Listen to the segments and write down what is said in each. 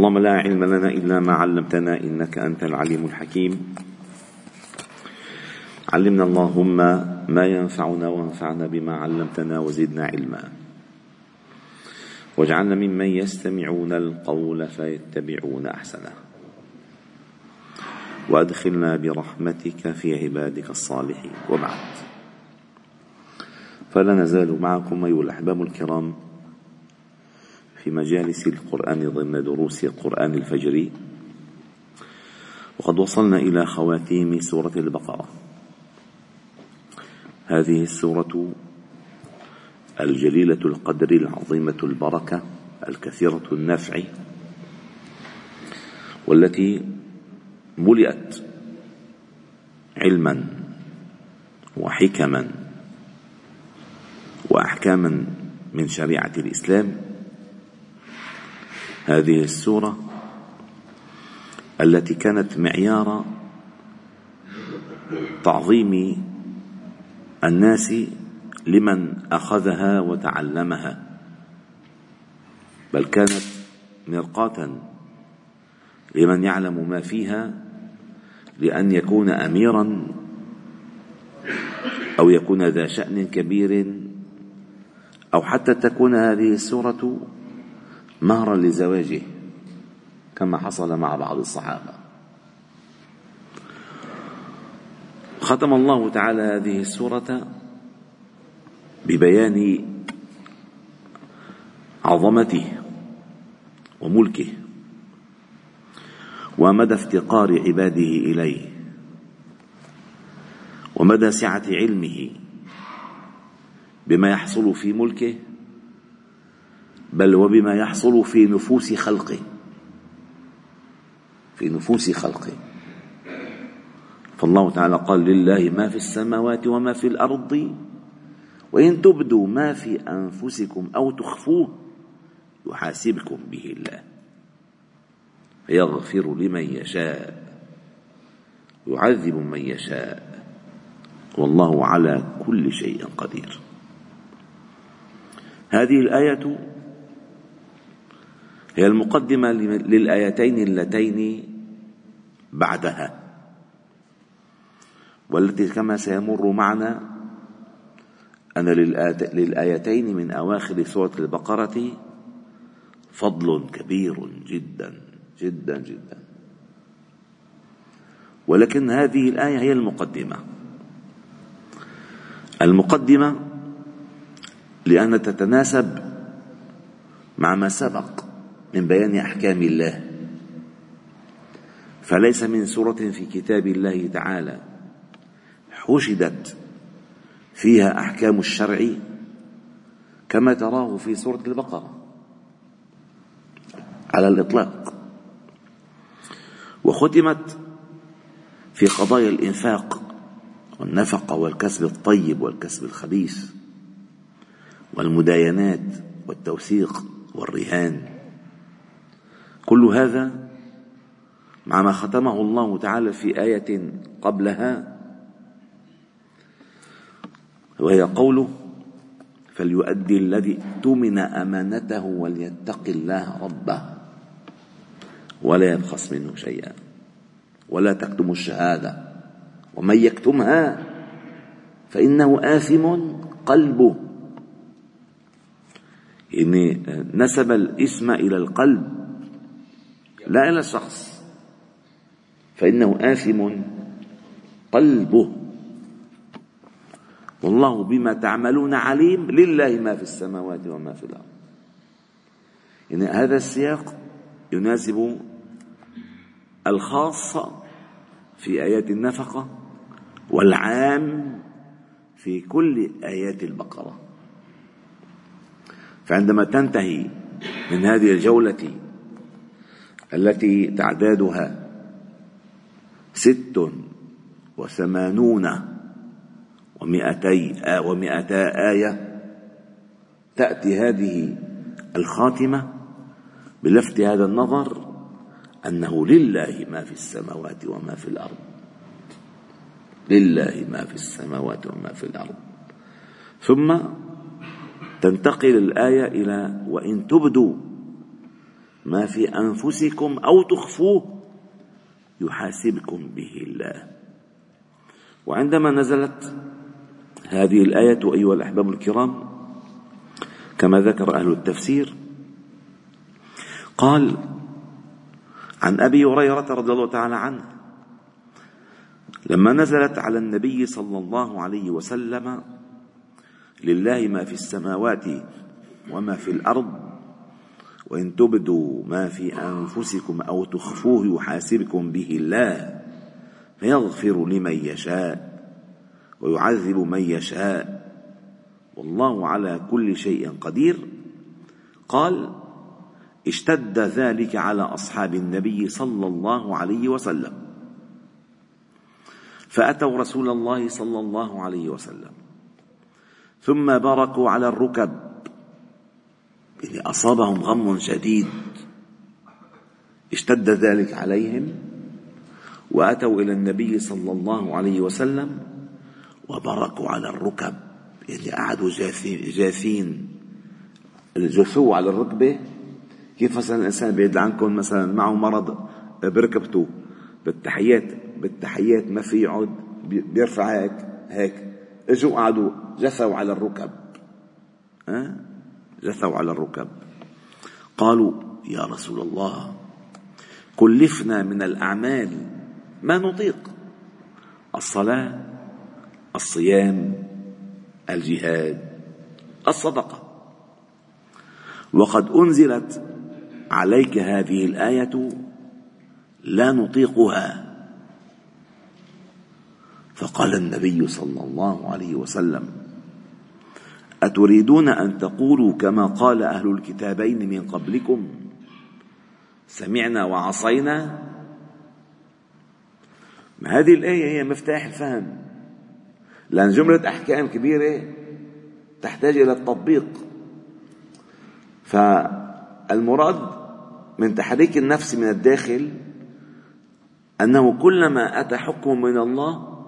اللهم لا علم لنا إلا ما علمتنا إنك أنت العليم الحكيم. علمنا اللهم ما ينفعنا وانفعنا بما علمتنا وزدنا علما. واجعلنا ممن يستمعون القول فيتبعون أحسنه. وأدخلنا برحمتك في عبادك الصالحين. وبعد. فلا نزال معكم أيها الأحباب الكرام في مجالس القرآن ضمن دروس القرآن الفجري. وقد وصلنا إلى خواتيم سورة البقرة. هذه السورة الجليلة القدر العظيمة البركة الكثيرة النفع والتي ملئت علما وحكما وأحكاما من شريعة الإسلام هذه السورة التي كانت معيار تعظيم الناس لمن أخذها وتعلمها بل كانت مرقاة لمن يعلم ما فيها لأن يكون اميرا أو يكون ذا شأن كبير أو حتى تكون هذه السورة مهرا لزواجه كما حصل مع بعض الصحابة. ختم الله تعالى هذه السورة ببيان عظمته وملكه ومدى افتقار عباده إليه ومدى سعة علمه بما يحصل في ملكه بل وبما يحصل في نفوس خلقه. في نفوس خلقه. فالله تعالى قال لله ما في السماوات وما في الأرض وإن تبدوا ما في أنفسكم أو تخفوه يحاسبكم به الله. فيغفر لمن يشاء ويعذب من يشاء. والله على كل شيء قدير. هذه الآية هي المقدمة للآيتين اللتين بعدها والتي كما سيمر معنا أن للآيتين من أواخر سورة البقرة فضل كبير جدا جدا جدا. ولكن هذه الآية هي المقدمة. المقدمة لأن تتناسب مع ما سبق. من بيان أحكام الله. فليس من سورة في كتاب الله تعالى حشدت فيها أحكام الشرع كما تراه في سورة البقرة على الإطلاق. وختمت في قضايا الإنفاق والنفقه والكسب الطيب والكسب الخبيث والمداينات والتوثيق والرهان. كل هذا مع ما ختمه الله تعالى في آية قبلها وهي قوله فليؤدي الذي اؤتمن أمانته وليتق الله ربه ولا يبخس منه شيئا ولا تكتم الشهادة ومن يكتمها فإنه آثم قلبه. إن نسب الاسم إلى القلب لا إلى الشخص فإنه آثم قلبه. والله بما تعملون عليم لله ما في السماوات وما في الأرض. يعني هذا السياق يناسب الخاص في آيات النفقة والعام في كل آيات البقرة. فعندما تنتهي من هذه الجولة التي تعدادها ست وثمانون ومئتي ومئتا آية تأتي هذه الخاتمة بلفت هذا النظر أنه لله ما في السماوات وما في الأرض. لله ما في السماوات وما في الأرض. ثم تنتقل الآية إلى وإن تبدوا ما في أنفسكم أو تخفوه يحاسبكم به الله. وعندما نزلت هذه الآية أيها الأحباب الكرام كما ذكر أهل التفسير قال عن أبي هريرة رضي الله تعالى عنه لما نزلت على النبي صلى الله عليه وسلم لله ما في السماوات وما في الأرض وإن تبدوا ما في أنفسكم أو تخفوه يحاسبكم به الله فيغفر لمن يشاء ويعذب من يشاء والله على كل شيء قدير. قال اشتد ذلك على أصحاب النبي صلى الله عليه وسلم. فأتوا رسول الله صلى الله عليه وسلم. ثم بركوا على الركب. يعني أصابهم غم شديد. اشتد ذلك عليهم وأتوا إلى النبي صلى الله عليه وسلم وبركوا على الركب. يعني قعدوا جاثين. الجثو على الركبة. كيف مثلا الإنسان بعيد عنكم مثلا معه مرض بركبته؟ بالتحيات بالتحيات ما في يقعد بيرفع هيك هيك. إجوا قعدوا جثوا على الركب. ها؟ جثوا على الركب. قالوا يا رسول الله كلفنا من الأعمال ما نطيق الصلاة الصيام الجهاد الصدقة. وقد أنزلت عليك هذه الآية لا نطيقها. فقال النبي صلى الله عليه وسلم أتريدون أن تقولوا كما قال أهل الكتابين من قبلكم؟ سمعنا وعصينا. هذه الآية هي مفتاح الفهم. لأن جملة أحكام كبيرة تحتاج إلى التطبيق. فالمراد من تحريك النفس من الداخل أنه كلما أتى حكم من الله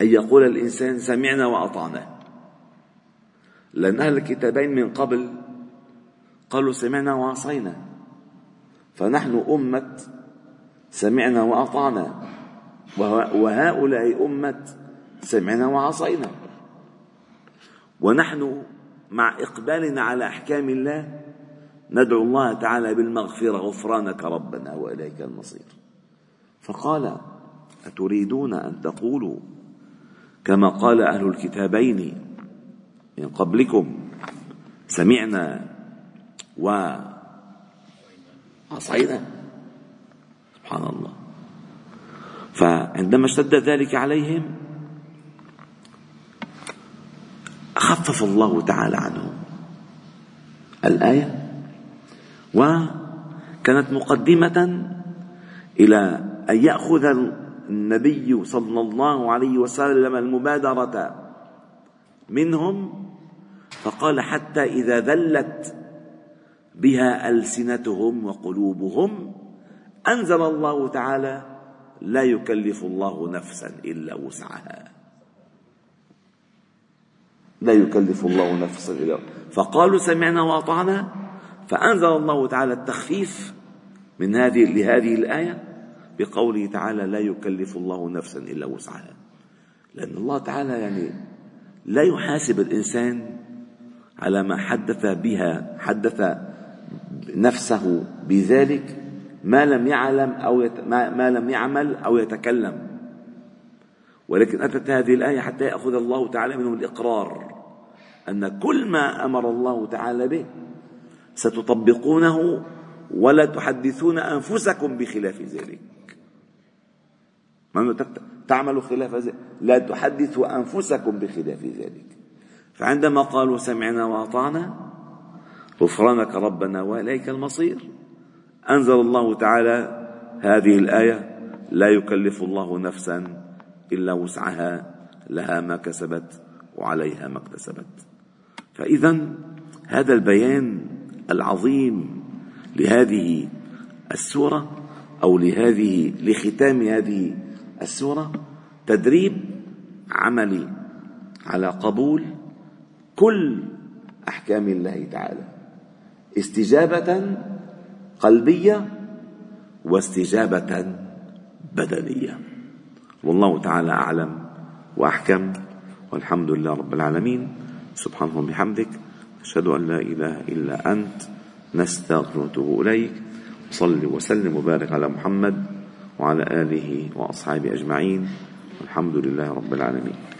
أن يقول الإنسان سمعنا وأطعنا. لأن أهل الكتابين من قبل قالوا سمعنا وعصينا. فنحن أمة سمعنا وأطعنا. وهؤلاء أمة سمعنا وعصينا. ونحن مع إقبالنا على أحكام الله ندعو الله تعالى بالمغفرة. غفرانك ربنا وإليك المصير. فقال أتريدون أن تقولوا كما قال أهل الكتابين من قبلكم. سمعنا وعصينا سبحان الله. فعندما اشتد ذلك عليهم خفف الله تعالى عنهم الآية. وكانت مقدمة إلى أن يأخذ النبي صلى الله عليه وسلم المبادرة منهم فقال حتى إذا ذلت بها ألسنتهم وقلوبهم أنزل الله تعالى لا يكلف الله نفسا إلا وسعها. لا يكلف الله نفسا إلا فقالوا سمعنا وأطعنا فأنزل الله تعالى التخفيف من هذه لهذه الآية بقوله تعالى لا يكلف الله نفسا إلا وسعها. لأن الله تعالى يعني لا يحاسب الإنسان على ما حدث بها حدث نفسه بذلك ما لم يعلم أو يت... ما... ما لم يعمل أو يتكلم. ولكن أتت هذه الآية حتى يأخذ الله تعالى منهم الإقرار أن كل ما أمر الله تعالى به ستطبقونه ولا تحدثون أنفسكم بخلاف ذلك. تعمل خلاف ذلك؟ لا تحدثوا أنفسكم بخلاف ذلك. فعندما قالوا سمعنا وأطعنا غفرانك ربنا وإليك المصير. أنزل الله تعالى هذه الآية لا يكلف الله نفسا إلا وسعها لها ما كسبت وعليها ما اكتسبت. فإذا هذا البيان العظيم لهذه السورة أو لهذه لختام هذه السورة تدريب عملي على قبول كل أحكام الله تعالى. استجابة قلبية واستجابة بدنية. والله تعالى أعلم وأحكم. والحمد لله رب العالمين. سبحانه وبحمدك. أشهد أن لا إله إلا أنت. نستغفر ونتوب إليك صل وسلم وبارك على محمد وعلى آله وأصحابه أجمعين. والحمد لله رب العالمين.